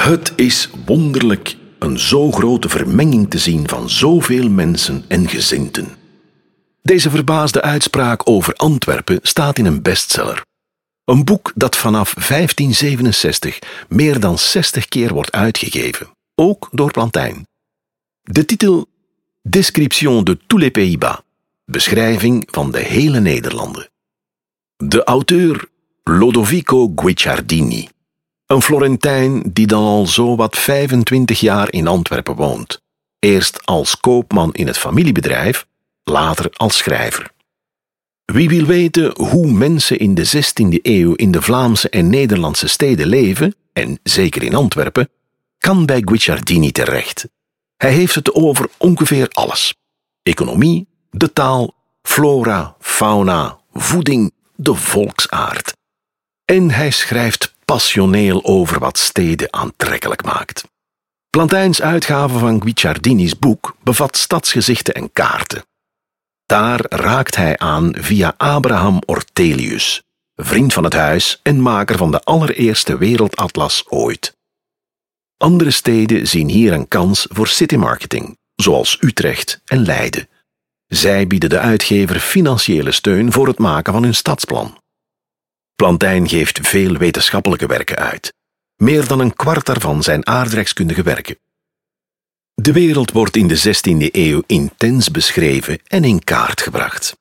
Het is wonderlijk een zo grote vermenging te zien van zoveel mensen en gezinten. Deze verbaasde uitspraak over Antwerpen staat in een bestseller. Een boek dat vanaf 1567 meer dan 60 keer wordt uitgegeven, ook door Plantijn. De titel Description de tous les Pays-Bas, beschrijving van de hele Nederlanden. De auteur Lodovico Guicciardini, een Florentijn die dan al zo wat 25 jaar in Antwerpen woont, eerst als koopman in het familiebedrijf, later als schrijver. Wie wil weten hoe mensen in de 16e eeuw in de Vlaamse en Nederlandse steden leven, en zeker in Antwerpen, kan bij Guicciardini terecht. Hij heeft het over ongeveer alles: economie, de taal, flora, fauna, voeding, de volksaard. En hij schrijft passioneel over wat steden aantrekkelijk maakt. Plantijns uitgave van Guicciardini's boek bevat stadsgezichten en kaarten. Daar raakt hij aan via Abraham Ortelius, vriend van het huis en maker van de allereerste wereldatlas ooit. Andere steden zien hier een kans voor citymarketing, zoals Utrecht en Leiden. Zij bieden de uitgever financiële steun voor het maken van hun stadsplan. Plantijn geeft veel wetenschappelijke werken uit. Meer dan een kwart daarvan zijn aardrijkskundige werken. De wereld wordt in de 16e eeuw intens beschreven en in kaart gebracht.